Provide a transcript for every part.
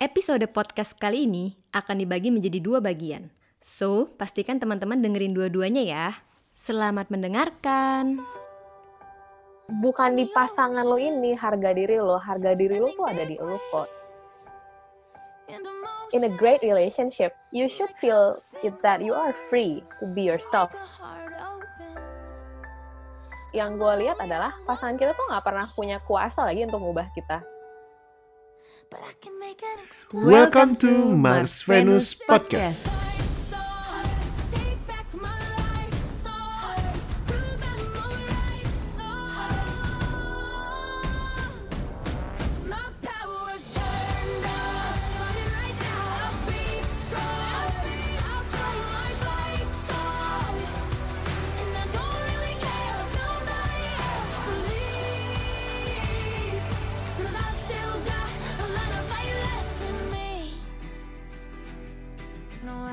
Episode podcast kali ini akan dibagi menjadi dua bagian. So, pastikan teman-teman dengerin dua-duanya ya. Selamat mendengarkan. bukan di pasangan lo ini harga diri lo harga diri lo tuh ada di lo kok in a great relationship you should feel it that you are free to be yourself yang gue lihat adalah pasangan kita tuh nggak pernah punya kuasa lagi untuk mengubah kita Welcome to Mars Venus Podcast.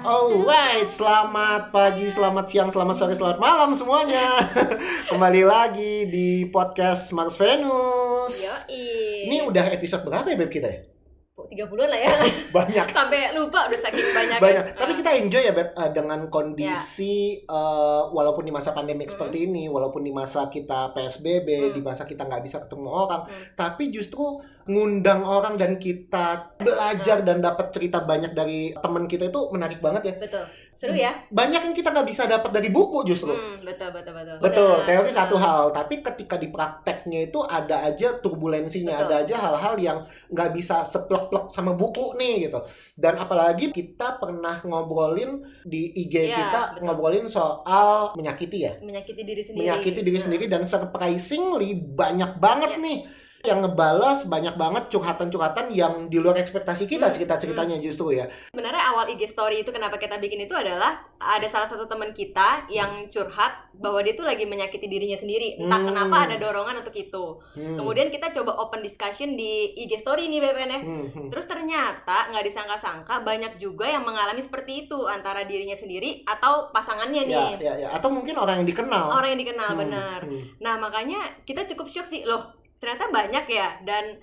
Alright, selamat pagi, selamat siang, selamat sore, selamat malam semuanya. Kembali lagi di podcast Mars Venus. Yoi. Ini udah episode berapa ya Beb kita ya? 30 lah ya. Banyak. Sampai lupa udah saking banyak. Banyak. Tapi kita enjoy ya Beb eh, dengan kondisi Ya. eh, walaupun di masa pandemik Hmm. seperti ini, walaupun di masa kita PSBB, Hmm. di masa kita nggak bisa ketemu orang, Hmm. tapi justru ngundang orang dan kita belajar dan dapat cerita banyak dari teman kita itu menarik banget ya. Betul. Seru ya? Banyak yang kita nggak bisa dapat dari buku justru. Hmm, betul betul betul. Betul, teori satu Hmm. hal, tapi ketika di prakteknya itu ada aja turbulensinya, Betul. ada aja hal-hal yang nggak bisa seplek-plek sama buku nih gitu. Dan apalagi kita pernah ngobrolin di IG Iya, kita betul. ngobrolin soal menyakiti ya, Menyakiti diri sendiri. menyakiti diri Hmm. sendiri dan surprisingly banyak banget Iya. nih yang ngebalas banyak banget curhatan-curhatan yang di luar ekspektasi kita Hmm, cerita-ceritanya justru ya. Sebenarnya awal IG story itu kenapa kita bikin itu adalah ada salah satu teman kita yang curhat bahwa dia tuh lagi menyakiti dirinya sendiri. Entah Hmm. kenapa ada dorongan untuk itu. Hmm. Kemudian kita coba open discussion di IG story nih BPN ya. Hmm, hmm. Terus ternyata nggak disangka-sangka banyak juga yang mengalami seperti itu antara dirinya sendiri atau pasangannya ya, nih. ya, ya. Atau mungkin orang yang dikenal. Orang yang dikenal Hmm, benar. hmm. Nah makanya kita cukup shock sih loh ternyata banyak ya dan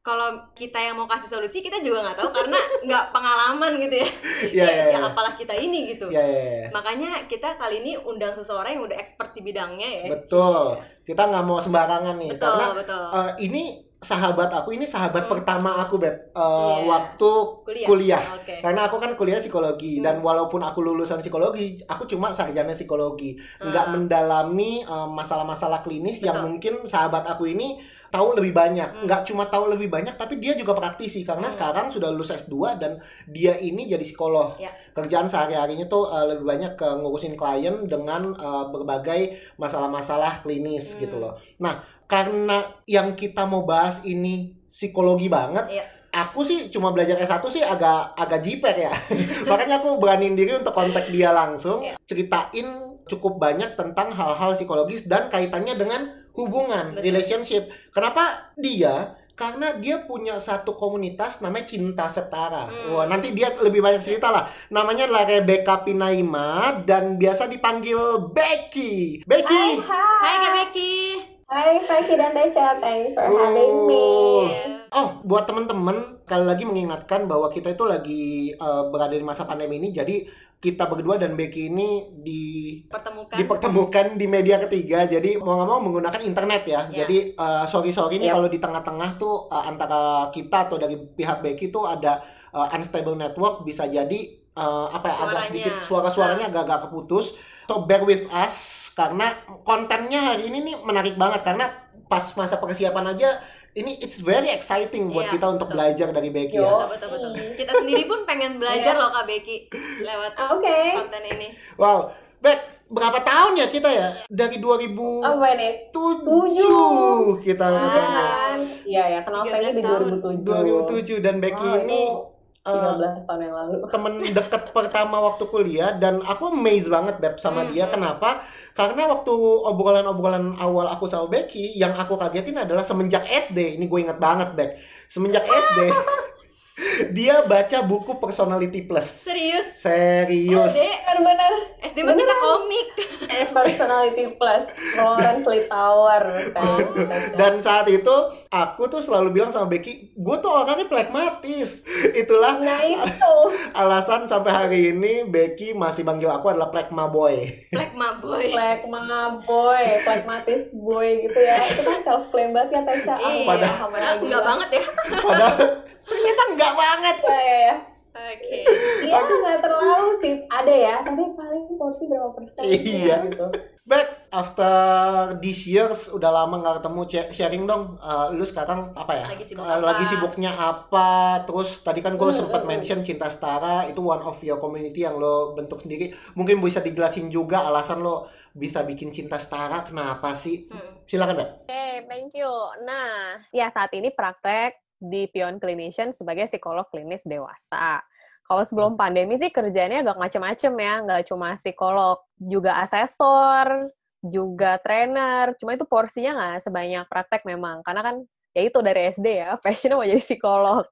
kalau kita yang mau kasih solusi kita juga nggak tahu karena nggak pengalaman gitu ya. Iya, Ya, iya, iya. siapalah kita ini gitu. Ya, ya, ya. Makanya kita kali ini undang seseorang yang udah expert di bidangnya ya. Betul. Kita nggak mau sembarangan nih Betul, karena betul. eh, ini sahabat aku ini sahabat Hmm. pertama aku beb Eh, Iya. waktu kuliah. kuliah. Oke. karena aku kan kuliah psikologi Hmm. dan walaupun aku lulusan psikologi aku cuma sarjana psikologi nggak Ah. mendalami eh, masalah-masalah klinis yang Betul. mungkin sahabat aku ini tahu lebih banyak Hmm. nggak cuma tahu lebih banyak tapi dia juga praktisi karena Hmm. sekarang sudah lulus S2 dan dia ini jadi psikolog Ya. kerjaan sehari-harinya tuh eh, lebih banyak ke ngurusin klien dengan eh, berbagai masalah-masalah klinis Hmm. gitu loh nah karena yang kita mau bahas ini psikologi banget Iya. aku sih cuma belajar S1 sih agak agak jiper ya makanya aku beraniin diri untuk kontak dia langsung Iya. ceritain cukup banyak tentang hal-hal psikologis dan kaitannya dengan hubungan Betul. relationship kenapa dia karena dia punya satu komunitas namanya Cinta Setara. Hmm. Wah, nanti dia lebih banyak cerita lah. Namanya adalah Rebecca Pinaima dan biasa dipanggil Becky. Becky. Hai Kak Becky. Hai Frankie dan Deca thanks for having me Oh. Oh, buat teman-teman sekali lagi mengingatkan bahwa kita itu lagi eh, berada di masa pandemi ini, jadi kita berdua dan Becky ini di Pertemukan. dipertemukan di media ketiga, jadi mau nggak mau menggunakan internet ya. Ya. Jadi eh, sorry sorry nih Yap. kalau di tengah-tengah tuh eh, antara kita atau dari pihak Becky tuh ada eh, unstable network, bisa jadi eh, apa ya agak Suaranya. sedikit suara-suaranya agak-agak keputus. So bear with us karena kontennya hari ini nih menarik banget karena pas masa persiapan aja ini it's very exciting buat Iya, kita untuk betul. belajar dari Becky Yo. ya. Betul, betul, betul. Kita sendiri pun pengen belajar Iya. loh Kak Becky lewat oke konten ini. Wow, Bek, berapa tahun ya kita ya? Dari 2007 apa nih Tujuh. kita Ah. ketemu. kan iya ya kenal 13 Frankie di tahun. 2007 2007 dan Becky Wow, ini eh, 13 tahun yang lalu temen deket pertama waktu kuliah dan aku amazed banget Beb sama Hmm, dia. Kenapa? Karena waktu obrolan-obrolan awal aku sama Becky, yang aku kagetin adalah semenjak SD. Ini gue inget banget, Beb. Semenjak SD, Dia baca buku Personality Plus. Serius? Serius. Dek, Benar-benar SD mah kita komik. personality plus Lawrence Litauer kan. Dan saat itu aku tuh selalu bilang sama Becky, gue tuh orangnya pragmatis. Itulah nah itu alasan sampai hari ini Becky masih manggil aku adalah pragma boy. Black Ma Boy. Plekma boy, plekmatis boy gitu ya. Itu kan self claim banget ya Tasha. Iya, Pada- paham Enggak, lagi enggak lah. banget ya. Padahal banget. Ya, ya, ya. Oke. Iya nggak terlalu sih. Ada ya, tapi paling porsi berapa persen? Iya. Gitu. Back after these years udah lama nggak ketemu Sh- sharing dong. Uh, lu sekarang apa ya? Lagi sibuk Uh, apa? lagi sibuknya apa? Terus tadi kan gue Hmm, sempat hmm, mention Cinta Setara itu one of your community yang lo bentuk sendiri. Mungkin bisa dijelasin juga alasan lo bisa bikin Cinta Setara kenapa sih? Hmm. Silakan, Bek. Oke, thank you. Nah, ya saat ini praktek di Pion Clinician sebagai psikolog klinis dewasa. Kalau sebelum pandemi sih kerjanya agak macam-macam ya, nggak cuma psikolog, juga asesor, juga trainer. Cuma itu porsinya nggak sebanyak praktek memang, karena kan ya itu dari SD ya, passionnya mau jadi psikolog.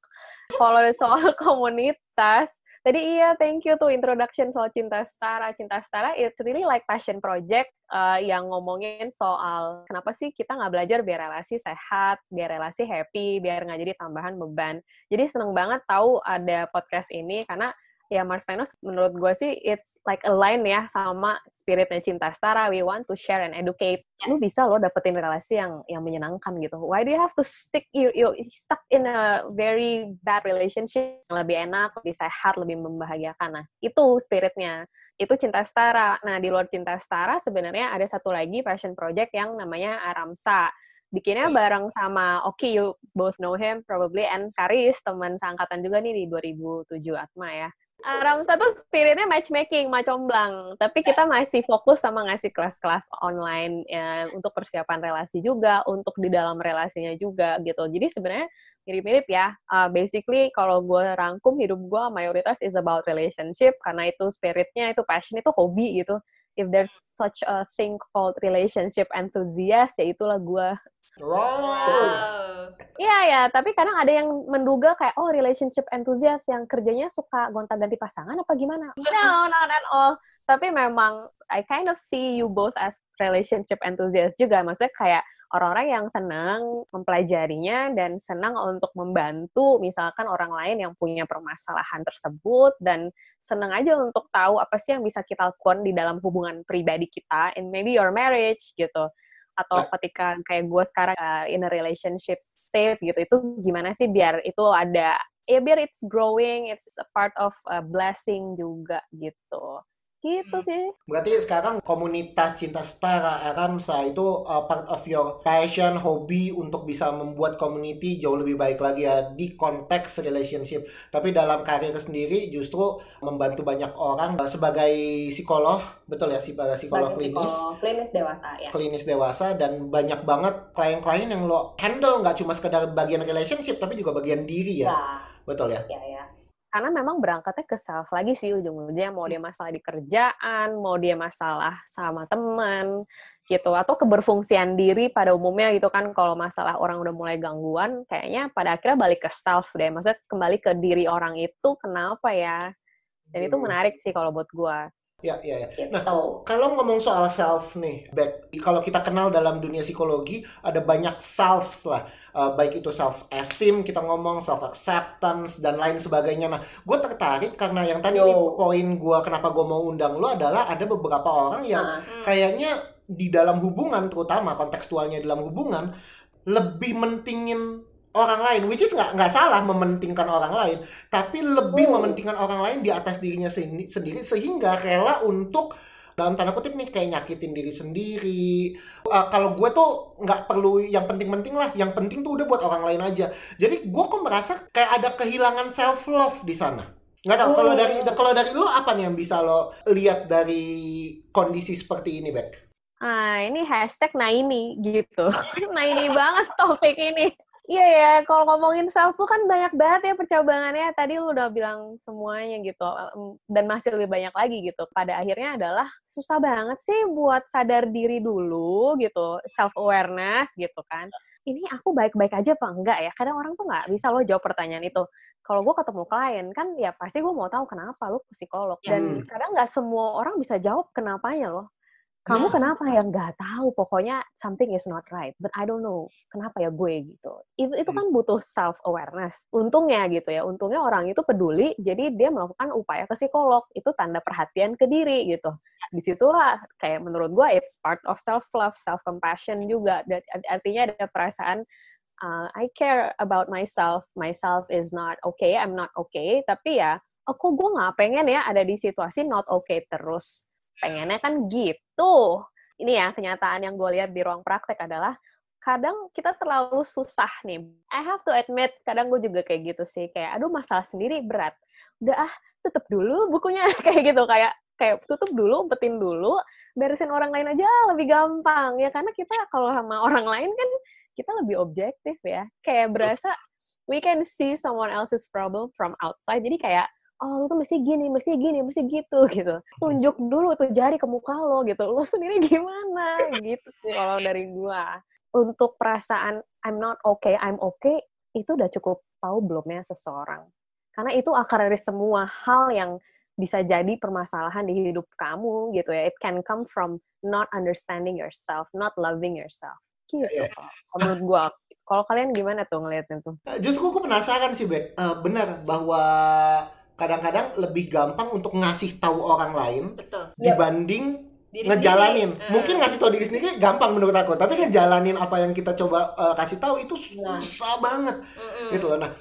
Kalau soal komunitas, tadi iya thank you tuh introduction soal cinta setara. Cinta setara it's really like passion project uh, yang ngomongin soal kenapa sih kita nggak belajar biar relasi sehat, biar relasi happy, biar nggak jadi tambahan beban. Jadi seneng banget tahu ada podcast ini karena ya Mars Venus menurut gue sih it's like align ya sama spiritnya cinta setara. We want to share and educate. Lu bisa lo dapetin relasi yang yang menyenangkan gitu. Why do you have to stick you you stuck in a very bad relationship yang lebih enak, lebih sehat, lebih membahagiakan. Nah itu spiritnya itu cinta setara. Nah, di luar cinta setara sebenarnya ada satu lagi passion project yang namanya Aramsa. Bikinnya bareng sama Oki, you both know him probably, and Karis, teman seangkatan juga nih di 2007 Atma ya. Aramsa tuh spiritnya matchmaking, macomblang. Tapi kita masih fokus sama ngasih kelas-kelas online ya, untuk persiapan relasi juga, untuk di dalam relasinya juga gitu. Jadi sebenarnya mirip-mirip ya. Uh, basically kalau gue rangkum hidup gue mayoritas is about relationship karena itu spiritnya, itu passion, itu hobi gitu. If there's such a thing called relationship enthusiast, ya itulah gue. Wow. Iya ya, tapi kadang ada yang menduga kayak oh relationship enthusiast yang kerjanya suka gonta-ganti pasangan apa gimana? No, not at all. Tapi memang I kind of see you both as relationship enthusiast juga. Maksudnya kayak orang-orang yang senang mempelajarinya dan senang untuk membantu misalkan orang lain yang punya permasalahan tersebut dan senang aja untuk tahu apa sih yang bisa kita lakukan di dalam hubungan pribadi kita in maybe your marriage gitu. Atau ketika kayak gue sekarang uh, in a relationship state gitu itu gimana sih biar itu ada ya biar it's growing it's a part of a blessing juga gitu gitu sih. Berarti sekarang komunitas cinta setara Aramsa itu uh, part of your passion, hobi untuk bisa membuat community jauh lebih baik lagi ya di konteks relationship. Tapi dalam karir sendiri justru membantu banyak orang uh, sebagai psikolog, betul ya sebagai psikolog klinis. klinis dewasa ya. Klinis dewasa dan banyak banget klien-klien yang lo handle nggak cuma sekedar bagian relationship tapi juga bagian diri ya. Ya betul ya? Ya ya karena memang berangkatnya ke self lagi sih ujung-ujungnya mau dia masalah di kerjaan mau dia masalah sama teman gitu. Atau keberfungsian diri pada umumnya gitu kan kalau masalah orang udah mulai gangguan kayaknya pada akhirnya balik ke self deh. Maksudnya kembali ke diri orang itu kenapa ya? Dan itu Hmm. menarik sih kalau buat gua ya ya ya. Gitu. Kalau ngomong soal self nih back kalau kita kenal dalam dunia psikologi ada banyak selves lah. Uh, baik itu self esteem kita ngomong self acceptance dan lain sebagainya. Nah gue tertarik karena yang tadi nih poin gue kenapa gue mau undang lo adalah ada beberapa orang yang Nah, Hmm. kayaknya di dalam hubungan terutama kontekstualnya dalam hubungan lebih mentingin orang lain which is nggak nggak salah mementingkan orang lain tapi lebih Hmm. mementingkan orang lain di atas dirinya sendi- sendiri sehingga rela untuk dalam tanda kutip nih kayak nyakitin diri sendiri Uh, kalau gue tuh nggak perlu yang penting-penting lah yang penting tuh udah buat orang lain aja jadi gue kok merasa kayak ada kehilangan self love di sana nggak tahu kalau Hmm. dari kalau dari lo apa nih yang bisa lo lihat dari kondisi seperti ini Bek? Ah, ini hashtag nah ini gitu. nah ini banget topik ini. Iya ya, kalau ngomongin self lu kan banyak banget ya percobaannya. Tadi lu udah bilang semuanya gitu, dan masih lebih banyak lagi gitu. Pada akhirnya adalah susah banget sih buat sadar diri dulu gitu, self awareness gitu kan. Ini aku baik-baik aja apa enggak ya? Kadang orang tuh nggak bisa lo jawab pertanyaan itu. Kalau gue ketemu klien kan ya pasti gue mau tahu kenapa lo psikolog. Dan Hmm. kadang nggak semua orang bisa jawab kenapanya loh kamu kenapa ya? Nggak tahu pokoknya something is not right but I don't know. Kenapa ya gue gitu? Itu itu kan butuh self awareness untungnya gitu ya untungnya orang itu peduli jadi dia melakukan upaya ke psikolog. Itu tanda perhatian ke diri gitu. Di situlah kayak menurut gue it's part of self love self compassion juga dan artinya ada perasaan uh, I care about myself. Myself is not okay I'm not okay. Tapi ya oh kok gue nggak pengen ya ada di situasi not okay terus pengennya kan gitu. Ini ya kenyataan yang gue lihat di ruang praktek adalah kadang kita terlalu susah nih. I have to admit, kadang gue juga kayak gitu sih. Kayak, aduh masalah sendiri berat. Udah ah, tutup dulu bukunya. kayak gitu, kayak kayak tutup dulu, umpetin dulu, beresin orang lain aja lebih gampang. Ya karena kita kalau sama orang lain kan kita lebih objektif ya. Kayak berasa we can see someone else's problem from outside. Jadi kayak oh lu tuh mesti gini, mesti gini, mesti gitu gitu. Tunjuk dulu tuh jari ke muka lo gitu. Lo sendiri gimana gitu sih kalau dari gua. Untuk perasaan I'm not okay, I'm okay itu udah cukup tahu belum ya seseorang. Karena itu akar dari semua hal yang bisa jadi permasalahan di hidup kamu gitu ya. It can come from not understanding yourself, not loving yourself. Gitu Iya. kalau menurut gua. Kalau kalian gimana tuh ngeliatnya tuh? Justru gue penasaran sih, Bek. Eh, benar bahwa kadang-kadang lebih gampang untuk ngasih tahu orang lain Betul. dibanding Diri ngejalanin. sendiri. Eh. Mungkin ngasih tahu diri sendiri gampang menurut aku, tapi ngejalanin apa yang kita coba eh, kasih tahu itu Nah. susah banget Mm-mm. gitu loh. Nah,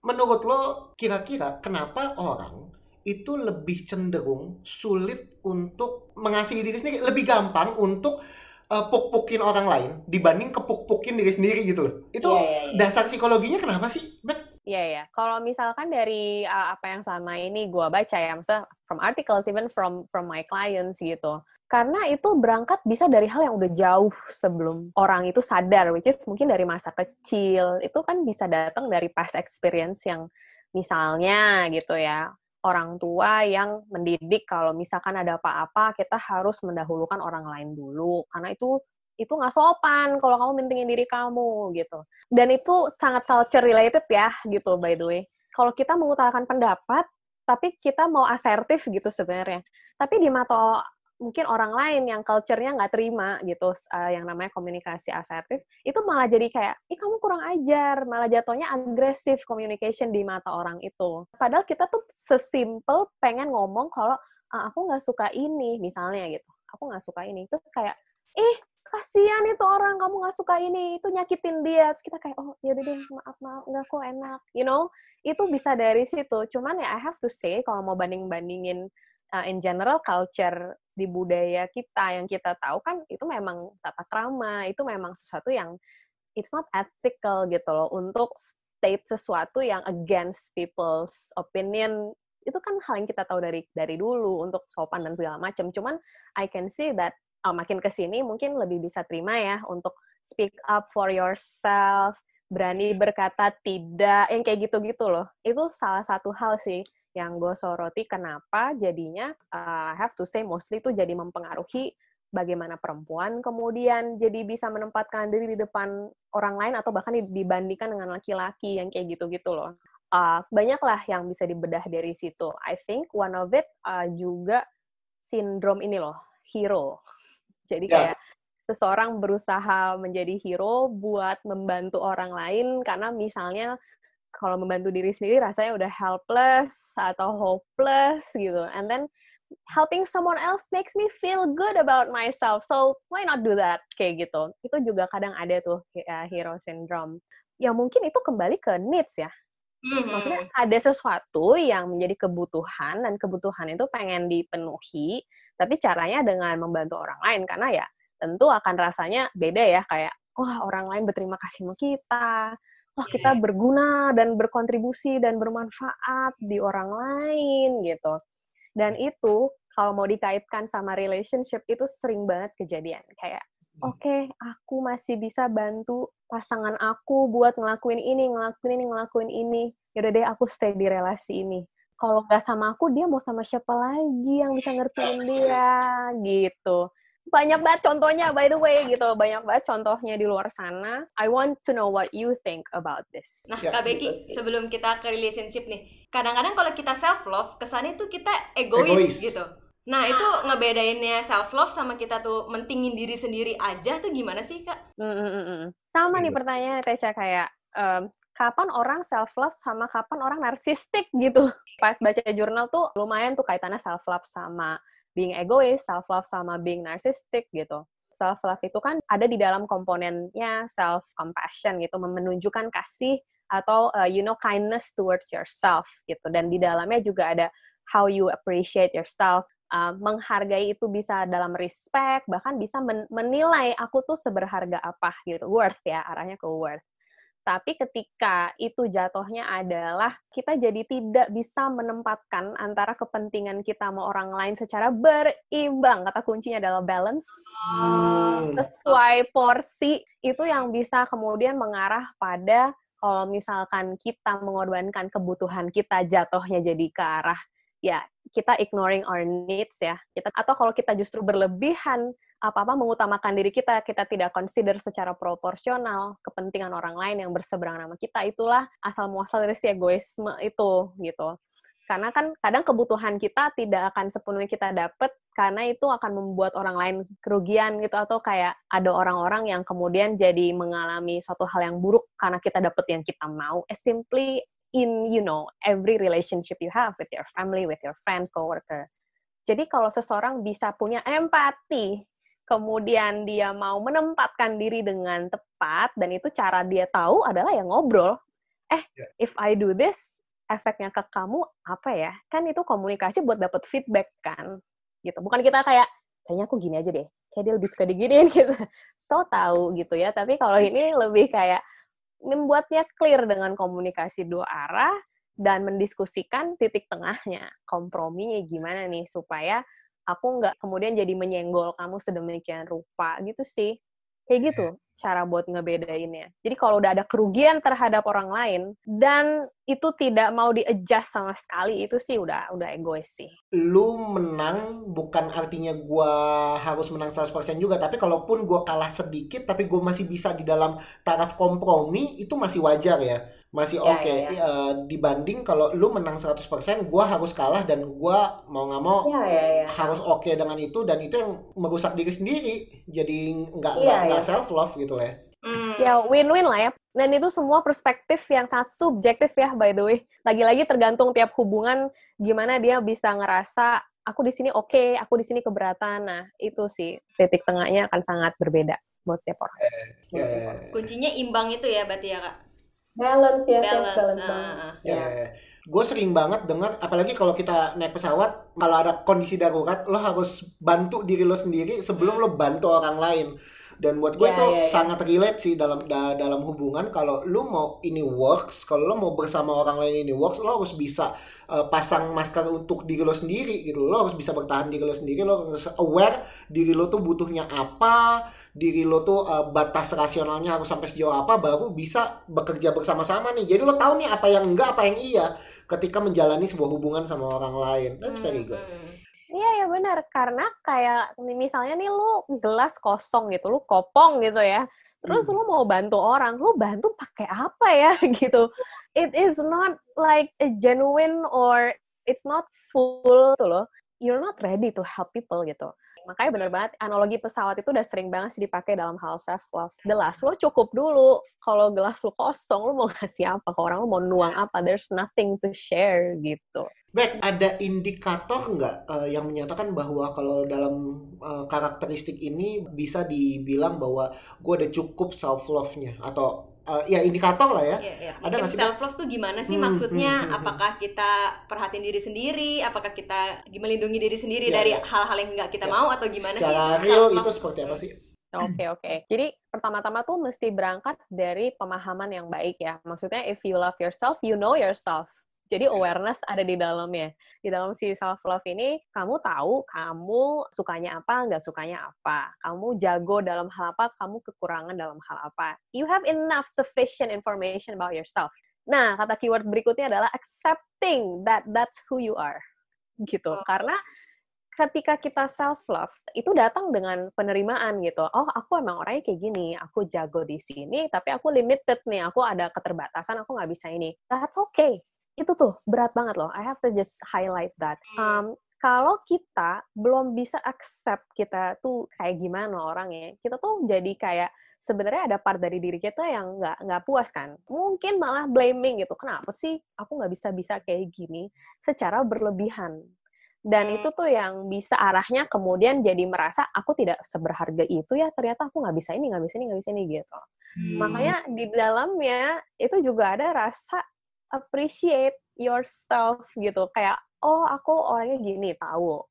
menurut lo kira-kira kenapa orang itu lebih cenderung sulit untuk mengasihi diri sendiri, lebih gampang untuk eh, puk-pukin orang lain dibanding kepuk-pukin diri sendiri gitu loh. Itu Iya, iya, iya. dasar psikologinya kenapa sih, Bek? Iya ya. Kalau misalkan dari uh, apa yang selama ini gue baca ya, maksudnya from articles even from from my clients gitu. Karena itu berangkat bisa dari hal yang udah jauh sebelum orang itu sadar, which is mungkin dari masa kecil. Itu kan bisa datang dari past experience yang misalnya gitu ya orang tua yang mendidik kalau misalkan ada apa-apa kita harus mendahulukan orang lain dulu karena itu itu nggak sopan kalau kamu mentingin diri kamu gitu. Dan itu sangat culture related ya gitu by the way. Kalau kita mengutarakan pendapat tapi kita mau asertif gitu sebenarnya. Tapi di mata mungkin orang lain yang culture-nya nggak terima gitu uh, yang namanya komunikasi asertif itu malah jadi kayak ih kamu kurang ajar. Malah jatuhnya agresif communication di mata orang itu. Padahal kita tuh sesimpel pengen ngomong kalau "Ah, aku nggak suka ini misalnya gitu. Aku nggak suka ini. Terus kayak ih kasihan itu orang kamu nggak suka ini itu nyakitin dia. Terus kita kayak oh ya deh maaf maaf nggak kok enak. You know? Itu bisa dari situ. Cuman ya I have to say kalau mau banding bandingin uh, in general culture di budaya kita yang kita tahu kan itu memang tata krama itu memang sesuatu yang it's not ethical gitu loh untuk state sesuatu yang against people's opinion. Itu kan hal yang kita tahu dari dari dulu untuk sopan dan segala macam. Cuman I can see that uh, makin ke sini mungkin lebih bisa terima ya untuk speak up for yourself berani berkata tidak yang kayak gitu-gitu loh itu salah satu hal sih yang gue soroti kenapa jadinya uh, I have to say mostly itu jadi mempengaruhi bagaimana perempuan kemudian jadi bisa menempatkan diri di depan orang lain atau bahkan dibandingkan dengan laki-laki yang kayak gitu-gitu loh. Uh, banyaklah yang bisa dibedah dari situ. I think one of it uh, juga sindrom ini loh, hero. Jadi Ya. kayak seseorang berusaha menjadi hero buat membantu orang lain karena misalnya kalau membantu diri sendiri rasanya udah helpless atau hopeless gitu. And then helping someone else makes me feel good about myself. So why not do that? Kayak gitu. Itu juga kadang ada tuh ya, hero syndrome. Ya mungkin itu kembali ke needs ya. Mhm. Maksudnya ada sesuatu yang menjadi kebutuhan dan kebutuhan itu pengen dipenuhi, tapi caranya dengan membantu orang lain karena ya tentu akan rasanya beda ya kayak wah orang lain berterima kasih sama kita, wah kita berguna dan berkontribusi dan bermanfaat di orang lain gitu. Dan itu kalau mau dikaitkan sama relationship itu sering banget kejadian kayak oke okay, aku masih bisa bantu pasangan aku buat ngelakuin ini, ngelakuin ini, ngelakuin ini. Yaudah deh aku stay di relasi ini. Kalau nggak sama aku, dia mau sama siapa lagi yang bisa ngertiin dia, gitu. Banyak banget contohnya by the way gitu. Banyak banget contohnya di luar sana. I want to know what you think about this. Nah ya, Kak Becky sebelum kita ke relationship nih. Kadang-kadang kalau kita self love kesannya tuh kita egois, egois. gitu. Nah itu ngebedainnya self love sama kita tuh mentingin diri sendiri aja tuh gimana sih kak? Mm -mm. Sama nih pertanyaannya Tesha kayak um, kapan orang self love sama kapan orang narsistik gitu. Pas baca jurnal tuh lumayan tuh kaitannya self love sama being egois, self love sama being narcissistic gitu. Self love itu kan ada di dalam komponennya self compassion gitu, menunjukkan kasih atau uh, you know kindness towards yourself gitu. Dan di dalamnya juga ada how you appreciate yourself. Uh, menghargai itu bisa dalam respect, bahkan bisa men menilai aku tuh seberharga apa gitu, worth ya, arahnya ke worth. Tapi ketika itu jatuhnya adalah kita jadi tidak bisa menempatkan antara kepentingan kita sama orang lain secara berimbang. Kata kuncinya adalah balance. Hmm. Sesuai porsi itu yang bisa kemudian mengarah pada kalau misalkan kita mengorbankan kebutuhan kita jatuhnya jadi ke arah ya kita ignoring our needs ya. Kita atau kalau kita justru berlebihan apa-apa mengutamakan diri kita, kita tidak consider secara proporsional kepentingan orang lain yang berseberangan sama kita, itulah asal muasal dari si egoisme itu gitu. Karena kan kadang kebutuhan kita tidak akan sepenuhnya kita dapat karena itu akan membuat orang lain kerugian gitu atau kayak ada orang-orang yang kemudian jadi mengalami suatu hal yang buruk karena kita dapat yang kita mau. As simply in you know every relationship you have with your family, with your friends, coworker. Jadi kalau seseorang bisa punya empati kemudian dia mau menempatkan diri dengan tepat dan itu cara dia tahu adalah yang ngobrol. Eh, yeah. if I do this, efeknya ke kamu apa ya? Kan itu komunikasi buat dapat feedback kan. Gitu. Bukan kita kayak kayaknya aku gini aja deh. Kayak dia lebih suka diginiin gitu. So tahu gitu ya. Tapi kalau ini lebih kayak membuatnya clear dengan komunikasi dua arah dan mendiskusikan titik tengahnya, komprominya gimana nih supaya aku nggak kemudian jadi menyenggol kamu sedemikian rupa gitu sih kayak gitu cara buat ngebedainnya. Jadi kalau udah ada kerugian terhadap orang lain dan itu tidak mau di-adjust sama sekali, itu sih udah udah egois sih. Lu menang bukan artinya gua harus menang 100% juga, tapi kalaupun gua kalah sedikit tapi gua masih bisa di dalam taraf kompromi, itu masih wajar ya masih ya, oke okay. ya, ya. uh, dibanding kalau lu menang 100% gua harus kalah dan gua mau nggak mau ya, ya, ya. harus oke okay dengan itu dan itu yang merusak diri sendiri jadi nggak nggak ya, ya. self love gitu lah Hmm. Ya win-win lah ya. Dan itu semua perspektif yang sangat subjektif ya by the way. Lagi-lagi tergantung tiap hubungan gimana dia bisa ngerasa aku di sini oke, okay, aku di sini keberatan. Nah, itu sih titik tengahnya akan sangat berbeda buat tiap orang. Eh, yeah. Kuncinya imbang itu ya berarti ya, Kak balance ya balance, balance uh, banget. Ya. ya. Gue sering banget dengar, apalagi kalau kita naik pesawat, kalau ada kondisi darurat, lo harus bantu diri lo sendiri sebelum lo bantu orang lain. Dan buat gue yeah, itu yeah, yeah. sangat relate sih dalam da, dalam hubungan. Kalau lo mau ini works, kalau lo mau bersama orang lain ini works, lo harus bisa uh, pasang masker untuk diri lo sendiri gitu. Lo harus bisa bertahan diri lo sendiri. Lo harus aware diri lo tuh butuhnya apa, diri lo tuh uh, batas rasionalnya harus sampai sejauh apa, baru bisa bekerja bersama-sama nih. Jadi lo tahu nih apa yang enggak, apa yang iya ketika menjalani sebuah hubungan sama orang lain. That's very good. Iya ya benar karena kayak misalnya nih lu gelas kosong gitu, lu kopong gitu ya. Terus hmm. lu mau bantu orang, lu bantu pakai apa ya gitu. It is not like a genuine or it's not full tuh loh. You're not ready to help people gitu. Makanya bener banget, analogi pesawat itu udah sering banget sih dipakai dalam hal self-love. Gelas lo cukup dulu. Kalau gelas lo kosong, lo mau kasih apa? Ke orang lo mau nuang apa? There's nothing to share gitu. Baik, ada indikator nggak uh, yang menyatakan bahwa kalau dalam uh, karakteristik ini bisa dibilang bahwa gue udah cukup self-love-nya? Atau uh, ya indikator lah ya. Iya, iya. Ada nggak sih? Self love tuh gimana sih hmm, maksudnya? Hmm, hmm, apakah kita perhatiin diri sendiri? Apakah kita melindungi diri sendiri ya, dari ya. hal-hal yang nggak kita ya. mau atau gimana Secara sih? real itu seperti apa sih? Oke okay, oke. Okay. Jadi pertama-tama tuh mesti berangkat dari pemahaman yang baik ya. Maksudnya if you love yourself, you know yourself. Jadi awareness ada di dalamnya. Di dalam si self love ini, kamu tahu kamu sukanya apa, nggak sukanya apa. Kamu jago dalam hal apa, kamu kekurangan dalam hal apa. You have enough sufficient information about yourself. Nah, kata keyword berikutnya adalah accepting that that's who you are. Gitu. Oh. Karena ketika kita self love itu datang dengan penerimaan gitu. Oh, aku emang orangnya kayak gini. Aku jago di sini, tapi aku limited nih. Aku ada keterbatasan. Aku nggak bisa ini. That's okay. Itu tuh berat banget loh. I have to just highlight that. Um, kalau kita belum bisa accept kita tuh kayak gimana orangnya, kita tuh jadi kayak sebenarnya ada part dari diri kita yang nggak nggak puas kan. Mungkin malah blaming gitu. Kenapa sih aku nggak bisa bisa kayak gini secara berlebihan dan hmm. itu tuh yang bisa arahnya kemudian jadi merasa aku tidak seberharga itu ya ternyata aku nggak bisa ini nggak bisa ini nggak bisa ini gitu. Hmm. makanya di dalamnya itu juga ada rasa appreciate yourself gitu. Kayak oh aku orangnya gini tahu.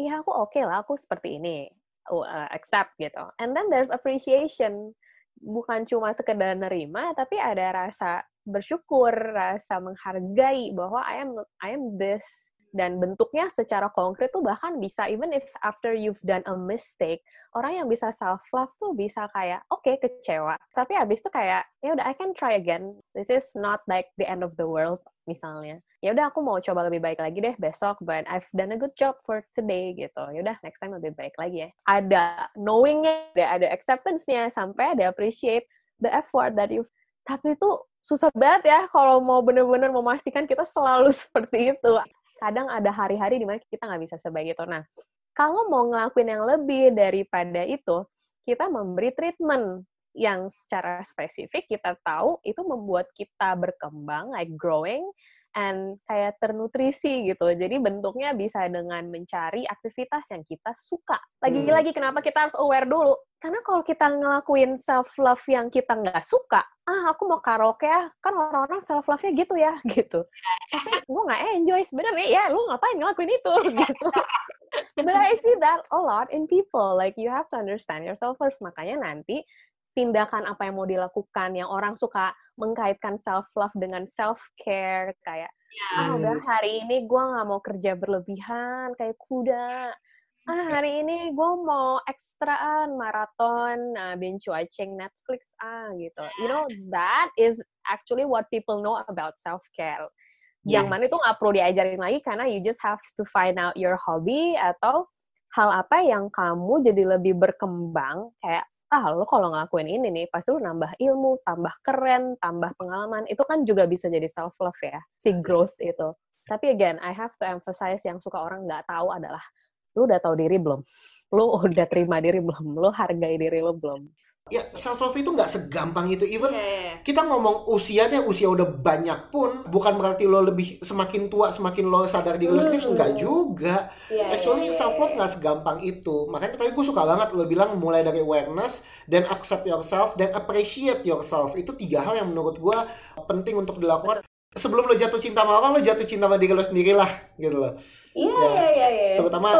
Iya aku oke okay lah aku seperti ini. Uh, accept gitu. And then there's appreciation. Bukan cuma sekedar nerima tapi ada rasa bersyukur rasa menghargai bahwa I am I am this dan bentuknya secara konkret tuh bahkan bisa even if after you've done a mistake orang yang bisa self love tuh bisa kayak oke okay, kecewa. Tapi habis itu kayak ya udah I can try again. This is not like the end of the world misalnya. Ya udah aku mau coba lebih baik lagi deh besok but I've done a good job for today gitu. Ya udah next time lebih baik lagi ya. Ada knowingnya ada ada acceptance-nya sampai ada appreciate the effort that you tapi itu susah banget ya kalau mau bener-bener memastikan kita selalu seperti itu kadang ada hari-hari di mana kita nggak bisa sebaik itu. Nah, kalau mau ngelakuin yang lebih daripada itu, kita memberi treatment yang secara spesifik kita tahu itu membuat kita berkembang, like growing, and kayak ternutrisi gitu. Jadi bentuknya bisa dengan mencari aktivitas yang kita suka. Lagi-lagi hmm. kenapa kita harus aware dulu? Karena kalau kita ngelakuin self love yang kita nggak suka, ah aku mau karaoke ya, kan orang-orang self love-nya gitu ya, gitu. Tapi gue nggak enjoy sebenarnya. Ya, lu ngapain ngelakuin itu gitu. But I see that a lot in people. Like you have to understand yourself first. Makanya nanti tindakan apa yang mau dilakukan yang orang suka mengkaitkan self love dengan self care kayak yeah. ah udah hari ini gue nggak mau kerja berlebihan kayak kuda ah hari ini gue mau ekstraan maraton nah binge watching Netflix ah gitu you know that is actually what people know about self care yeah. yang mana itu nggak perlu diajarin lagi karena you just have to find out your hobby atau hal apa yang kamu jadi lebih berkembang kayak ah lo kalau ngelakuin ini nih pasti lo nambah ilmu, tambah keren, tambah pengalaman. Itu kan juga bisa jadi self love ya, si growth itu. Tapi again, I have to emphasize yang suka orang nggak tahu adalah lu udah tahu diri belum? Lu udah terima diri belum? Lu hargai diri lu belum? Ya self love itu nggak segampang itu. Even yeah. kita ngomong usia deh, usia udah banyak pun bukan berarti lo lebih semakin tua semakin lo sadar diri lo hmm. sendiri enggak juga. Yeah, Actually yeah, yeah, self love nggak segampang itu. Makanya tadi gue suka banget lo bilang mulai dari awareness dan accept yourself dan appreciate yourself. Itu tiga hal yang menurut gue penting untuk dilakukan sebelum lo jatuh cinta sama orang lo jatuh cinta sama diri lo sendiri lah gitu loh iya ya. iya iya ya. terutama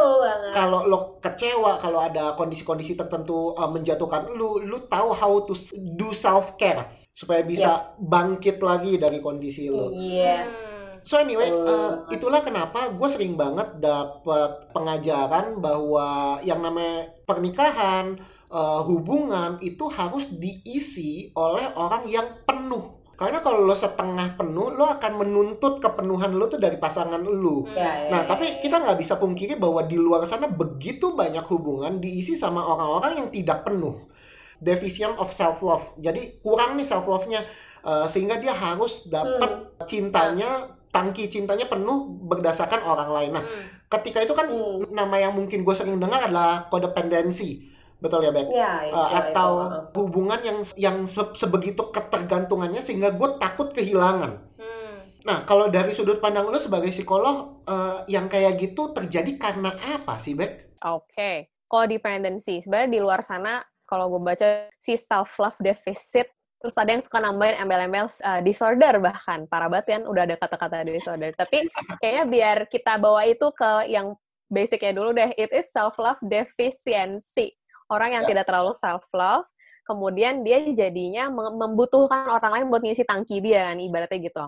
kalau lo kecewa kalau ada kondisi-kondisi tertentu uh, menjatuhkan lo lo tahu how to do self care supaya bisa yeah. bangkit lagi dari kondisi lo iya yeah. So anyway, uh, itulah kenapa gue sering banget dapat pengajaran bahwa yang namanya pernikahan, uh, hubungan itu harus diisi oleh orang yang penuh karena kalau lo setengah penuh, lo akan menuntut kepenuhan lo tuh dari pasangan lo. Ya, ya, nah, ya, tapi kita nggak bisa pungkiri bahwa di luar sana begitu banyak hubungan diisi sama orang-orang yang tidak penuh. Deficient of self love. Jadi kurang nih self love-nya uh, sehingga dia harus dapat hmm. cintanya tangki cintanya penuh berdasarkan orang lain. Nah, hmm. ketika itu kan hmm. nama yang mungkin gue sering dengar adalah kodependensi betul ya Bek? Ya, ya, uh, atau itu. hubungan yang yang sebegitu ketergantungannya sehingga gue takut kehilangan. Hmm. Nah kalau dari sudut pandang lo sebagai psikolog uh, yang kayak gitu terjadi karena apa sih Bek? Oke, okay. codependency sebenarnya di luar sana kalau gue baca si self love deficit terus ada yang suka nambahin embel-embel uh, disorder bahkan para banget kan udah ada kata-kata disorder tapi kayaknya biar kita bawa itu ke yang basicnya dulu deh it is self love deficiency orang yang ya. tidak terlalu self love kemudian dia jadinya membutuhkan orang lain buat ngisi tangki dia kan ibaratnya gitu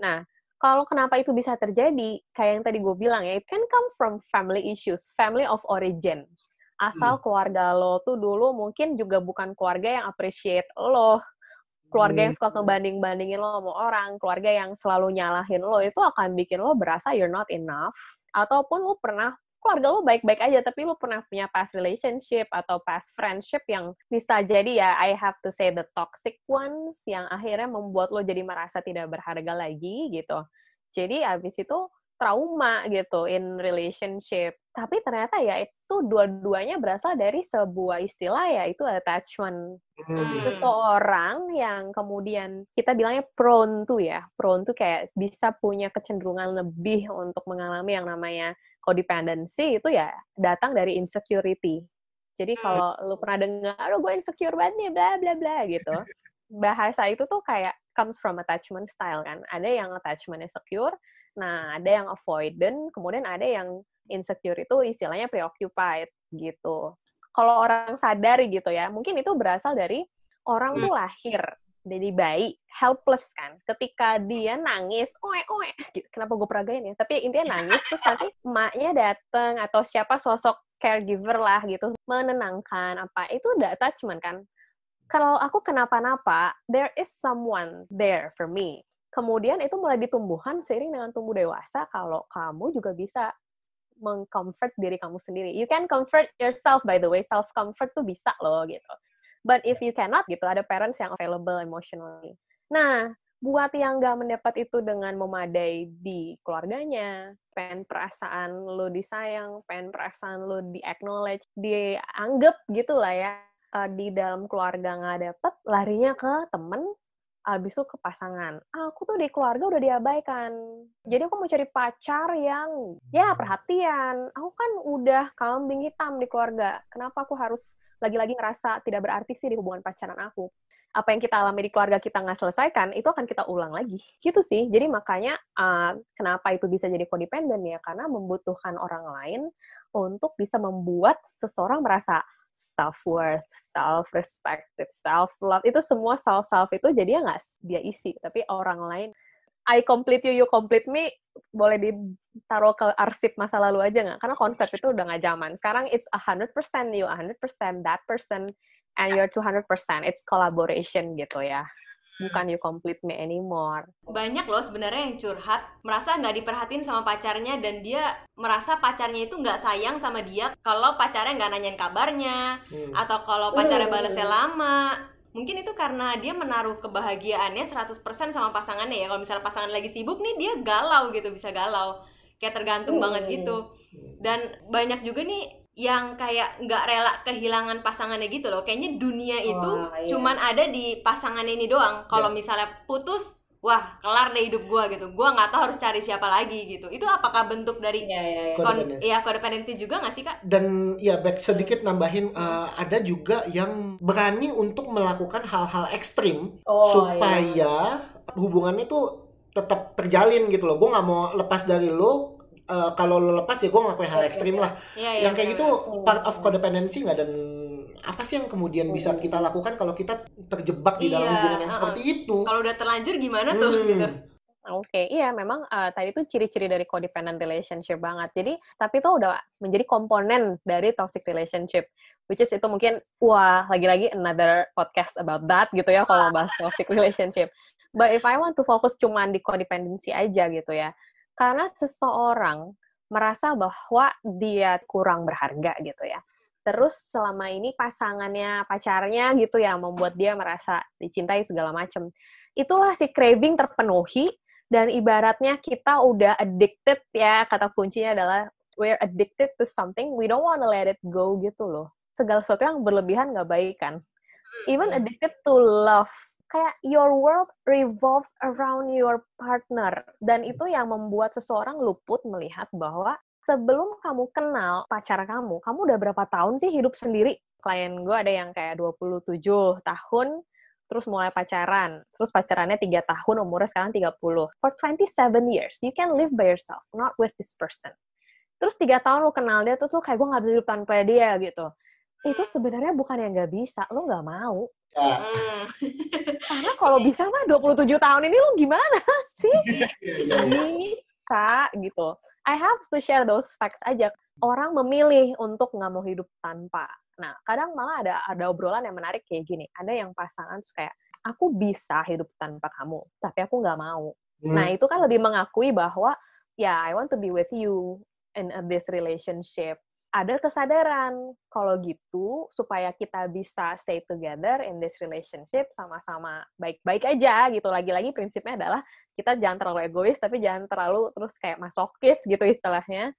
nah kalau kenapa itu bisa terjadi, kayak yang tadi gue bilang ya, it can come from family issues, family of origin. Asal hmm. keluarga lo tuh dulu mungkin juga bukan keluarga yang appreciate lo, keluarga yang suka hmm. ngebanding-bandingin lo sama orang, keluarga yang selalu nyalahin lo, itu akan bikin lo berasa you're not enough. Ataupun lo pernah keluarga lo baik-baik aja, tapi lo pernah punya past relationship atau past friendship yang bisa jadi ya, I have to say the toxic ones, yang akhirnya membuat lo jadi merasa tidak berharga lagi gitu. Jadi abis itu trauma gitu in relationship. Tapi ternyata ya itu dua-duanya berasal dari sebuah istilah ya itu attachment. Hmm. Seseorang yang kemudian kita bilangnya prone to ya. Prone to kayak bisa punya kecenderungan lebih untuk mengalami yang namanya codependency itu ya datang dari insecurity. Jadi hmm. kalau lu pernah dengar, aduh gue insecure banget nih, bla bla bla gitu. Bahasa itu tuh kayak comes from attachment style kan. Ada yang attachment secure, nah ada yang avoidant, kemudian ada yang insecure itu istilahnya preoccupied gitu. Kalau orang sadar gitu ya, mungkin itu berasal dari orang tuh hmm. lahir jadi bayi helpless kan ketika dia nangis oe oe gitu. kenapa gue peragain ya tapi intinya nangis terus nanti emaknya dateng atau siapa sosok caregiver lah gitu menenangkan apa itu udah attachment kan kalau aku kenapa-napa there is someone there for me kemudian itu mulai ditumbuhan seiring dengan tumbuh dewasa kalau kamu juga bisa mengcomfort diri kamu sendiri. You can comfort yourself by the way, self comfort tuh bisa loh gitu. But if you cannot gitu, ada parents yang available emotionally. Nah, buat yang nggak mendapat itu dengan memadai di keluarganya, pengen perasaan lo disayang, pengen perasaan lo di acknowledge, dianggap gitu lah ya, uh, di dalam keluarga nggak dapet, larinya ke temen, abis itu ke pasangan. Aku tuh di keluarga udah diabaikan. Jadi aku mau cari pacar yang ya perhatian. Aku kan udah kambing hitam di keluarga. Kenapa aku harus lagi-lagi ngerasa tidak berarti sih di hubungan pacaran aku. Apa yang kita alami di keluarga kita nggak selesaikan, itu akan kita ulang lagi. Gitu sih. Jadi makanya uh, kenapa itu bisa jadi codependent ya? Karena membutuhkan orang lain untuk bisa membuat seseorang merasa self-worth, self-respect, self-love. Itu semua self-self itu jadi ya nggak dia isi. Tapi orang lain I complete you, you complete me, boleh ditaruh ke arsip masa lalu aja nggak? Karena konsep itu udah nggak zaman. Sekarang it's 100% you, 100% that person, and you're 200%. It's collaboration gitu ya. Bukan you complete me anymore. Banyak loh sebenarnya yang curhat, merasa nggak diperhatiin sama pacarnya, dan dia merasa pacarnya itu nggak sayang sama dia kalau pacarnya nggak nanyain kabarnya, hmm. atau kalau pacarnya hmm. balasnya lama mungkin itu karena dia menaruh kebahagiaannya 100% sama pasangannya ya kalau misalnya pasangan lagi sibuk nih dia galau gitu bisa galau kayak tergantung hmm. banget gitu dan banyak juga nih yang kayak nggak rela kehilangan pasangannya gitu loh kayaknya dunia itu oh, iya. cuman ada di pasangan ini doang kalau yeah. misalnya putus wah kelar deh hidup gue gitu. Gue nggak tahu harus cari siapa lagi gitu. Itu apakah bentuk dari ya, ya, ya. Kon ya kodependensi juga nggak sih kak? Dan ya back sedikit nambahin uh, ada juga yang berani untuk melakukan hal-hal ekstrim oh, supaya ya. hubungan itu tetap terjalin gitu loh. Gue nggak mau lepas dari lo uh, kalau lo lepas ya gue ngelakuin hal ekstrim lah. Ya, ya, yang kayak ya. gitu part of codependency nggak? Dan apa sih yang kemudian hmm. bisa kita lakukan kalau kita terjebak di dalam iya, hubungan yang uh, seperti itu? Kalau udah terlanjur gimana tuh? Hmm. Gitu. Oke, okay. iya memang uh, tadi itu ciri-ciri dari codependent relationship banget. Jadi, tapi itu udah menjadi komponen dari toxic relationship. Which is itu mungkin, wah, lagi-lagi another podcast about that gitu ya, kalau bahas toxic relationship. But if I want to focus cuman di codependency aja gitu ya. Karena seseorang merasa bahwa dia kurang berharga gitu ya terus selama ini pasangannya pacarnya gitu ya membuat dia merasa dicintai segala macam itulah si craving terpenuhi dan ibaratnya kita udah addicted ya kata kuncinya adalah we're addicted to something we don't wanna let it go gitu loh. Segala sesuatu yang berlebihan nggak baik kan. Even addicted to love. Kayak your world revolves around your partner. Dan itu yang membuat seseorang luput melihat bahwa sebelum kamu kenal pacar kamu, kamu udah berapa tahun sih hidup sendiri? Klien gue ada yang kayak 27 tahun, terus mulai pacaran. Terus pacarannya 3 tahun, umurnya sekarang 30. For 27 years, you can live by yourself, not with this person. Terus 3 tahun lu kenal dia, terus lu kayak, gue gak bisa hidup tanpa dia, gitu. Itu sebenarnya bukan yang gak bisa, lu gak mau. Ya. Hmm. Karena kalau bisa mah 27 tahun ini lu gimana sih? Iya, iya, iya. Bisa gitu. I have to share those facts aja. Orang memilih untuk nggak mau hidup tanpa. Nah, kadang malah ada ada obrolan yang menarik kayak gini. Ada yang pasangan kayak, aku bisa hidup tanpa kamu, tapi aku nggak mau. Hmm. Nah, itu kan lebih mengakui bahwa, ya, yeah, I want to be with you in this relationship ada kesadaran. Kalau gitu supaya kita bisa stay together in this relationship sama-sama baik-baik aja gitu. Lagi-lagi prinsipnya adalah kita jangan terlalu egois tapi jangan terlalu terus kayak masokis gitu istilahnya.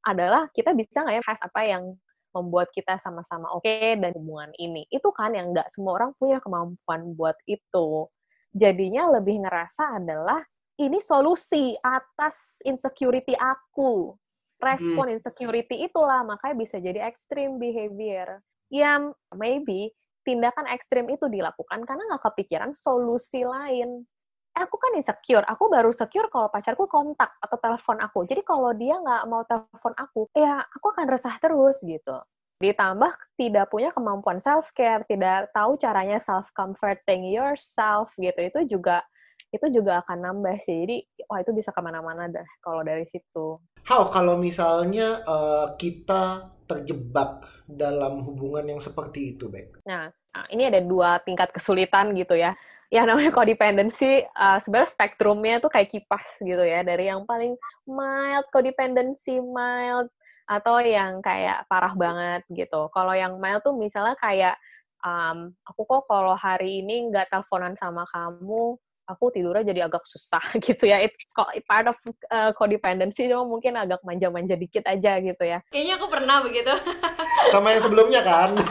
Adalah kita bisa nggak ya has apa yang membuat kita sama-sama oke okay dan hubungan ini. Itu kan yang nggak semua orang punya kemampuan buat itu. Jadinya lebih ngerasa adalah ini solusi atas insecurity aku respon hmm. insecurity itulah makanya bisa jadi extreme behavior. Ya, maybe tindakan ekstrim itu dilakukan karena nggak kepikiran solusi lain. Eh, aku kan insecure, aku baru secure kalau pacarku kontak atau telepon aku. Jadi kalau dia nggak mau telepon aku, ya aku akan resah terus gitu. Ditambah tidak punya kemampuan self-care, tidak tahu caranya self-comforting yourself gitu. Itu juga itu juga akan nambah sih. Jadi wah itu bisa ke mana-mana dah kalau dari situ. How kalau misalnya uh, kita terjebak dalam hubungan yang seperti itu, Bek? Nah, nah, ini ada dua tingkat kesulitan gitu ya. Yang namanya codependency, uh, sebenarnya spektrumnya tuh kayak kipas gitu ya. Dari yang paling mild codependency, mild, atau yang kayak parah banget gitu. Kalau yang mild tuh misalnya kayak, um, aku kok kalau hari ini nggak teleponan sama kamu, aku tidurnya jadi agak susah gitu ya. It's part of uh, codependency, cuma mungkin agak manja-manja dikit aja gitu ya. Kayaknya aku pernah begitu. Sama yang sebelumnya kan?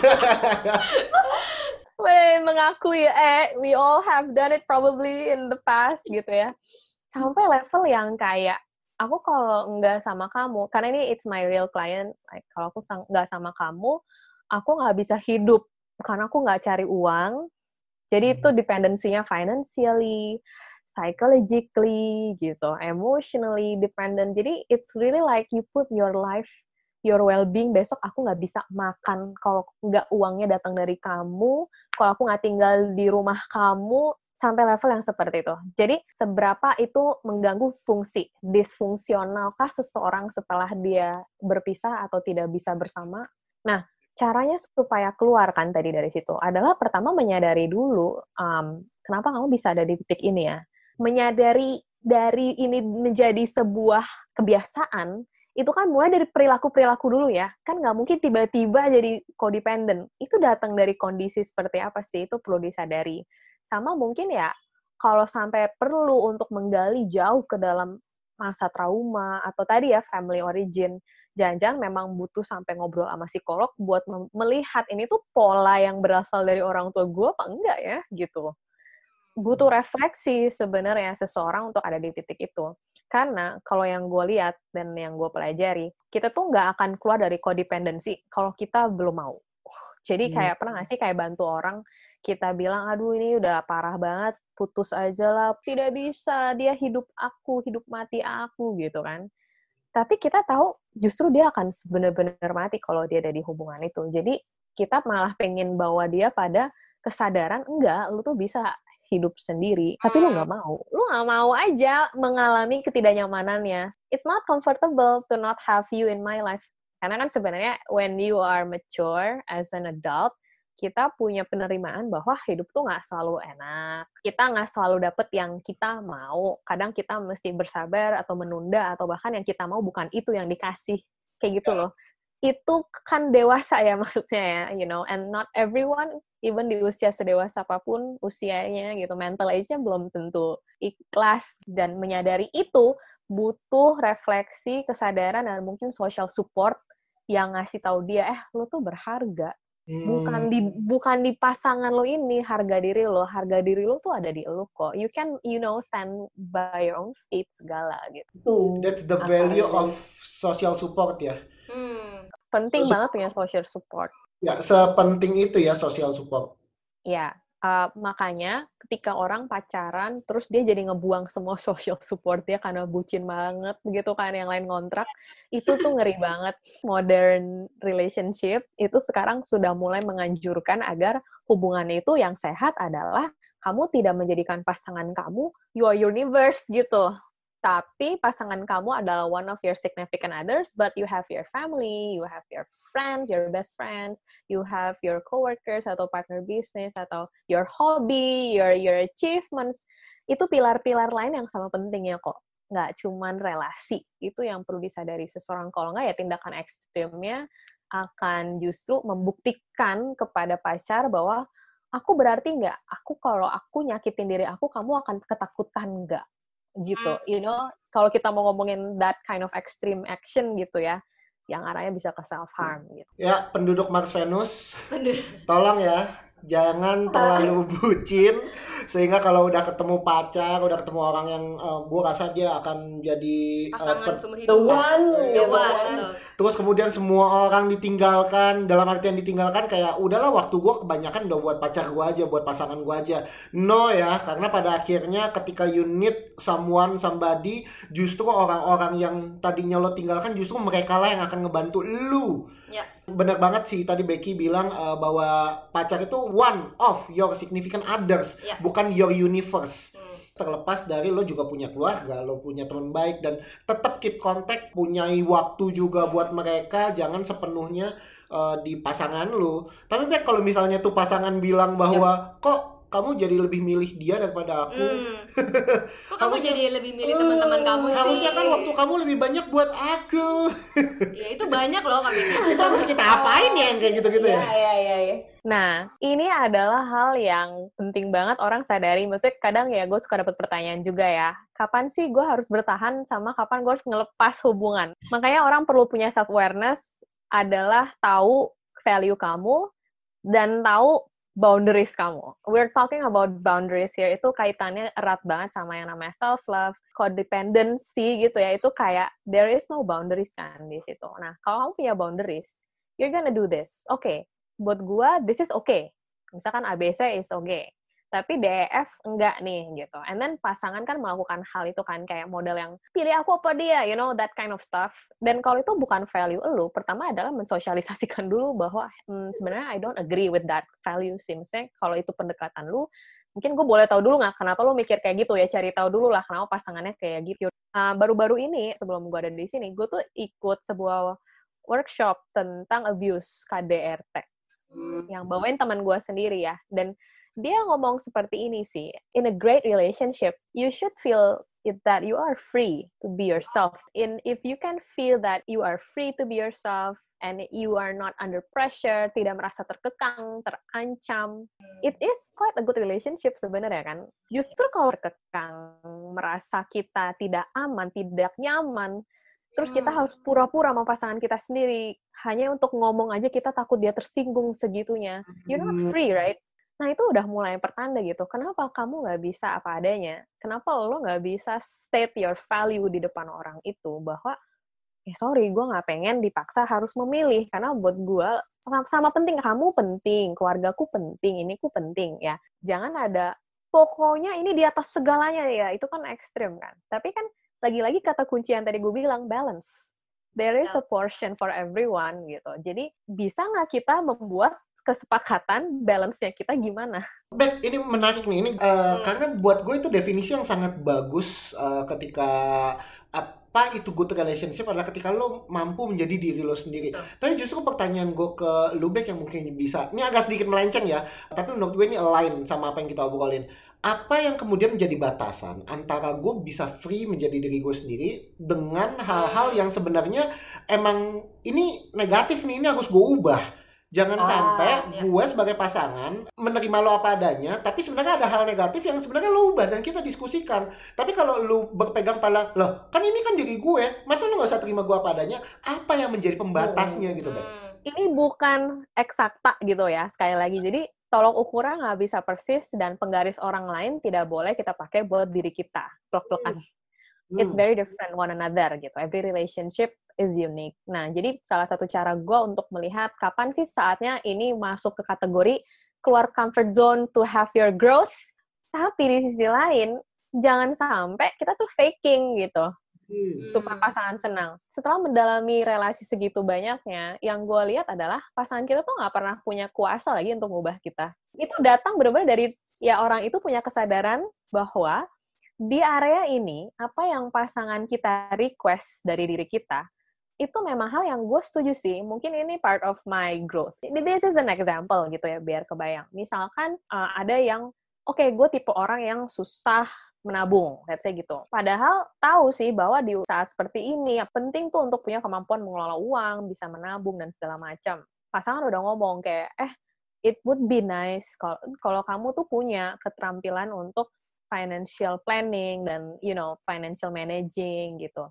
Weh, mengakui, eh, we all have done it probably in the past gitu ya. Sampai level yang kayak, aku kalau nggak sama kamu, karena ini it's my real client, like, kalau aku nggak sama kamu, aku nggak bisa hidup karena aku nggak cari uang, jadi hmm. itu dependensinya financially, psychologically gitu, emotionally dependent. Jadi it's really like you put your life, your well-being. Besok aku nggak bisa makan kalau nggak uangnya datang dari kamu. Kalau aku nggak tinggal di rumah kamu, sampai level yang seperti itu. Jadi seberapa itu mengganggu fungsi, disfungsionalkah seseorang setelah dia berpisah atau tidak bisa bersama? Nah, caranya supaya keluar kan tadi dari situ. Adalah pertama menyadari dulu um, kenapa kamu bisa ada di titik ini ya? Menyadari dari ini menjadi sebuah kebiasaan itu kan mulai dari perilaku-perilaku dulu ya. Kan nggak mungkin tiba-tiba jadi codependent. Itu datang dari kondisi seperti apa sih? Itu perlu disadari. Sama mungkin ya kalau sampai perlu untuk menggali jauh ke dalam masa trauma atau tadi ya family origin jangan-jangan memang butuh sampai ngobrol sama psikolog buat melihat ini tuh pola yang berasal dari orang tua gue apa enggak ya gitu butuh refleksi sebenarnya seseorang untuk ada di titik itu. Karena kalau yang gue lihat dan yang gue pelajari kita tuh nggak akan keluar dari codependency kalau kita belum mau. Jadi hmm. kayak pernah nggak sih kayak bantu orang kita bilang aduh ini udah parah banget putus aja lah tidak bisa dia hidup aku hidup mati aku gitu kan tapi kita tahu justru dia akan benar-benar mati kalau dia ada di hubungan itu. Jadi kita malah pengen bawa dia pada kesadaran enggak, lu tuh bisa hidup sendiri, tapi lu nggak hmm. mau. Lu nggak mau aja mengalami ketidaknyamanannya. It's not comfortable to not have you in my life. Karena kan sebenarnya when you are mature as an adult, kita punya penerimaan bahwa hidup tuh nggak selalu enak. Kita nggak selalu dapet yang kita mau. Kadang kita mesti bersabar atau menunda atau bahkan yang kita mau bukan itu yang dikasih. Kayak gitu loh. Itu kan dewasa ya maksudnya ya, you know. And not everyone, even di usia sedewasa apa pun usianya gitu, mental age-nya belum tentu ikhlas dan menyadari itu butuh refleksi, kesadaran dan mungkin social support yang ngasih tahu dia, eh lo tuh berharga, bukan hmm. di bukan di pasangan lo ini harga diri lo. Harga diri lo tuh ada di lo kok. You can you know stand by your own feet segala gitu. That's the value of social support ya. Hmm. penting so, banget punya social support. Ya sepenting itu ya social support. Ya Uh, makanya ketika orang pacaran terus dia jadi ngebuang semua social support dia karena bucin banget gitu kan yang lain kontrak itu tuh ngeri banget. Modern relationship itu sekarang sudah mulai menganjurkan agar hubungan itu yang sehat adalah kamu tidak menjadikan pasangan kamu your universe gitu tapi pasangan kamu adalah one of your significant others, but you have your family, you have your friends, your best friends, you have your coworkers atau partner bisnis atau your hobby, your your achievements. Itu pilar-pilar lain yang sama pentingnya kok. Nggak cuman relasi. Itu yang perlu disadari seseorang. Kalau nggak ya tindakan ekstrimnya akan justru membuktikan kepada pacar bahwa aku berarti nggak, aku kalau aku nyakitin diri aku, kamu akan ketakutan nggak? Gitu. Hmm. you know kalau kita mau ngomongin that kind of extreme action gitu ya yang arahnya bisa ke self harm gitu. Ya penduduk Mars Venus tolong ya jangan terlalu bucin sehingga kalau udah ketemu pacar udah ketemu orang yang uh, eh, gue rasa dia akan jadi eh, pasangan uh, the one, the one. terus kemudian semua orang ditinggalkan dalam artian ditinggalkan kayak udahlah waktu gue kebanyakan udah buat pacar gue aja buat pasangan gue aja. No ya karena pada akhirnya ketika you need someone somebody justru orang-orang yang tadinya lo tinggalkan justru mereka lah yang akan ngebantu lu. Ya benar banget sih tadi Becky bilang uh, bahwa pacar itu one of your significant others, yeah. bukan your universe. Hmm. Terlepas dari lo juga punya keluarga, lo punya teman baik dan tetap keep contact, punya waktu juga buat mereka, jangan sepenuhnya uh, di pasangan lo. Tapi kalau misalnya tuh pasangan bilang bahwa yeah. kok kamu jadi lebih milih dia daripada aku. Hmm. Kok kamu harusnya, jadi lebih milih teman-teman kamu sih? Harusnya kan waktu kamu lebih banyak buat aku. ya itu banyak loh kami. itu harus kita apain ya yang kayak gitu-gitu ya? Iya, iya, iya. Nah, ini adalah hal yang penting banget orang sadari. Maksudnya kadang ya gue suka dapat pertanyaan juga ya. Kapan sih gue harus bertahan sama kapan gue harus ngelepas hubungan? Makanya orang perlu punya self-awareness adalah tahu value kamu dan tahu boundaries kamu. We're talking about boundaries here. Itu kaitannya erat banget sama yang namanya self love, codependency gitu ya. Itu kayak there is no boundaries kan di situ. Nah, kalau kamu punya boundaries, you're gonna do this. Oke, okay. buat gua this is okay. Misalkan ABC is okay tapi DEF enggak nih gitu. And then pasangan kan melakukan hal itu kan kayak model yang pilih aku apa dia, you know that kind of stuff. Dan kalau itu bukan value lu, pertama adalah mensosialisasikan dulu bahwa hmm, sebenarnya I don't agree with that value sih. Kalau itu pendekatan lu, mungkin gue boleh tahu dulu nggak kenapa lu mikir kayak gitu ya, cari tahu dulu lah kenapa pasangannya kayak gitu. baru baru-baru ini sebelum gue ada di sini, gue tuh ikut sebuah workshop tentang abuse KDRT yang bawain teman gue sendiri ya dan dia ngomong seperti ini sih. In a great relationship, you should feel it that you are free to be yourself. In if you can feel that you are free to be yourself and you are not under pressure, tidak merasa terkekang, terancam, it is quite a good relationship sebenarnya kan. Justru kalau terkekang, merasa kita tidak aman, tidak nyaman, terus kita harus pura-pura sama pasangan kita sendiri hanya untuk ngomong aja kita takut dia tersinggung segitunya. You're not hmm. free, right? Nah, itu udah mulai pertanda gitu. Kenapa kamu nggak bisa apa adanya? Kenapa lo nggak bisa state your value di depan orang itu? Bahwa, ya sorry, gue nggak pengen dipaksa harus memilih. Karena buat gue, sama, sama penting. Kamu penting, keluargaku penting, ini ku penting, ya. Jangan ada, pokoknya ini di atas segalanya, ya. Itu kan ekstrim, kan? Tapi kan, lagi-lagi kata kunci yang tadi gue bilang, balance. There is a portion for everyone, gitu. Jadi, bisa nggak kita membuat kesepakatan balance-nya kita gimana? Bet, ini menarik nih ini uh, hmm. karena buat gue itu definisi yang sangat bagus uh, ketika apa itu good relationship adalah ketika lo mampu menjadi diri lo sendiri. Hmm. Tapi justru pertanyaan gue ke Lubek yang mungkin bisa, ini agak sedikit melenceng ya, tapi menurut gue ini align sama apa yang kita obrolin. Apa yang kemudian menjadi batasan antara gue bisa free menjadi diri gue sendiri dengan hal-hal yang sebenarnya emang ini negatif nih, ini harus gue ubah Jangan ah, sampai ya. gue sebagai pasangan menerima lo apa adanya, tapi sebenarnya ada hal negatif yang sebenarnya lo ubah dan kita diskusikan. Tapi kalau lo berpegang pada, lo kan ini kan diri gue, masa lo gak usah terima gue apa adanya? Apa yang menjadi pembatasnya hmm. gitu, Ben? Ini bukan eksakta gitu ya, sekali lagi. Jadi tolong ukuran nggak bisa persis dan penggaris orang lain tidak boleh kita pakai buat diri kita. Plok-plokan. Hmm. It's very different one another gitu. Every relationship is unique. Nah, jadi salah satu cara gue untuk melihat kapan sih saatnya ini masuk ke kategori keluar comfort zone to have your growth, tapi di sisi lain jangan sampai kita tuh faking gitu. Hmm. supaya pasangan senang. Setelah mendalami relasi segitu banyaknya, yang gue lihat adalah pasangan kita tuh nggak pernah punya kuasa lagi untuk mengubah kita. Itu datang benar-benar dari ya orang itu punya kesadaran bahwa di area ini apa yang pasangan kita request dari diri kita itu memang hal yang gue setuju sih. Mungkin ini part of my growth. This is an example gitu ya, biar kebayang. Misalkan uh, ada yang, oke, okay, gue tipe orang yang susah menabung, let's say gitu. Padahal tahu sih bahwa di saat seperti ini, ya penting tuh untuk punya kemampuan mengelola uang, bisa menabung, dan segala macam. Pasangan udah ngomong kayak, eh, it would be nice kalau kamu tuh punya keterampilan untuk financial planning dan, you know, financial managing gitu.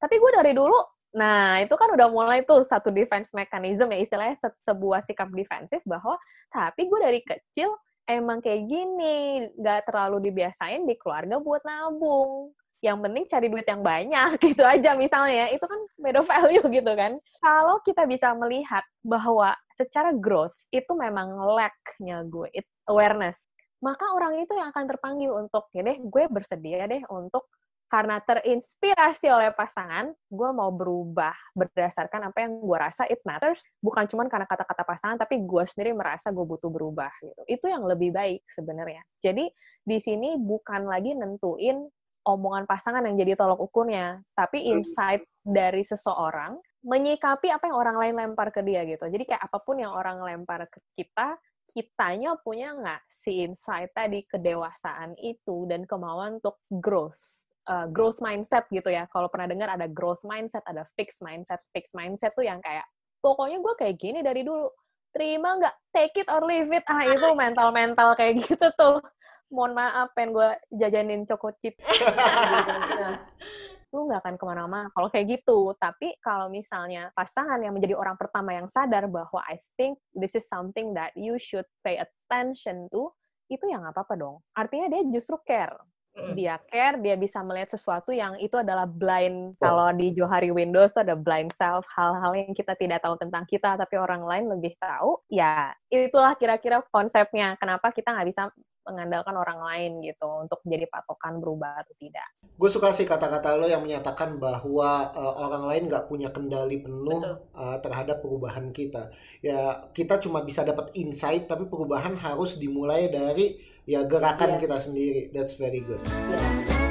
Tapi gue dari dulu, nah itu kan udah mulai tuh satu defense mechanism ya, istilahnya se sebuah sikap defensif bahwa, tapi gue dari kecil emang kayak gini, nggak terlalu dibiasain di keluarga buat nabung. Yang penting cari duit yang banyak gitu aja misalnya. Itu kan made of value gitu kan. Kalau kita bisa melihat bahwa secara growth itu memang lack-nya gue, it awareness. Maka orang itu yang akan terpanggil untuk, ya deh, gue bersedia deh untuk karena terinspirasi oleh pasangan, gue mau berubah berdasarkan apa yang gue rasa it matters, bukan cuma karena kata-kata pasangan, tapi gue sendiri merasa gue butuh berubah gitu. Itu yang lebih baik sebenarnya. Jadi di sini bukan lagi nentuin omongan pasangan yang jadi tolok ukurnya, tapi hmm. insight dari seseorang menyikapi apa yang orang lain lempar ke dia gitu. Jadi kayak apa pun yang orang lempar ke kita, kitanya punya nggak si insight tadi kedewasaan itu dan kemauan untuk growth uh, growth mindset gitu ya. Kalau pernah dengar ada growth mindset, ada fixed mindset. Fixed mindset tuh yang kayak pokoknya gue kayak gini dari dulu. Terima nggak? Take it or leave it. Ah itu mental-mental kayak gitu tuh. Mohon maaf, pengen gue jajanin choco chip. nah, lu nggak akan ke mana-mana kalau kayak gitu. Tapi kalau misalnya pasangan yang menjadi orang pertama yang sadar bahwa I think this is something that you should pay attention to, itu ya nggak apa-apa dong. Artinya dia justru care dia care, dia bisa melihat sesuatu yang itu adalah blind. Kalau di Johari Windows itu ada blind self, hal-hal yang kita tidak tahu tentang kita, tapi orang lain lebih tahu. Ya, itulah kira-kira konsepnya. Kenapa kita nggak bisa mengandalkan orang lain gitu untuk jadi patokan berubah atau tidak. Gue suka sih kata-kata lo yang menyatakan bahwa uh, orang lain nggak punya kendali penuh uh, terhadap perubahan kita. Ya kita cuma bisa dapat insight, tapi perubahan harus dimulai dari ya gerakan yeah. kita sendiri that's very good yeah.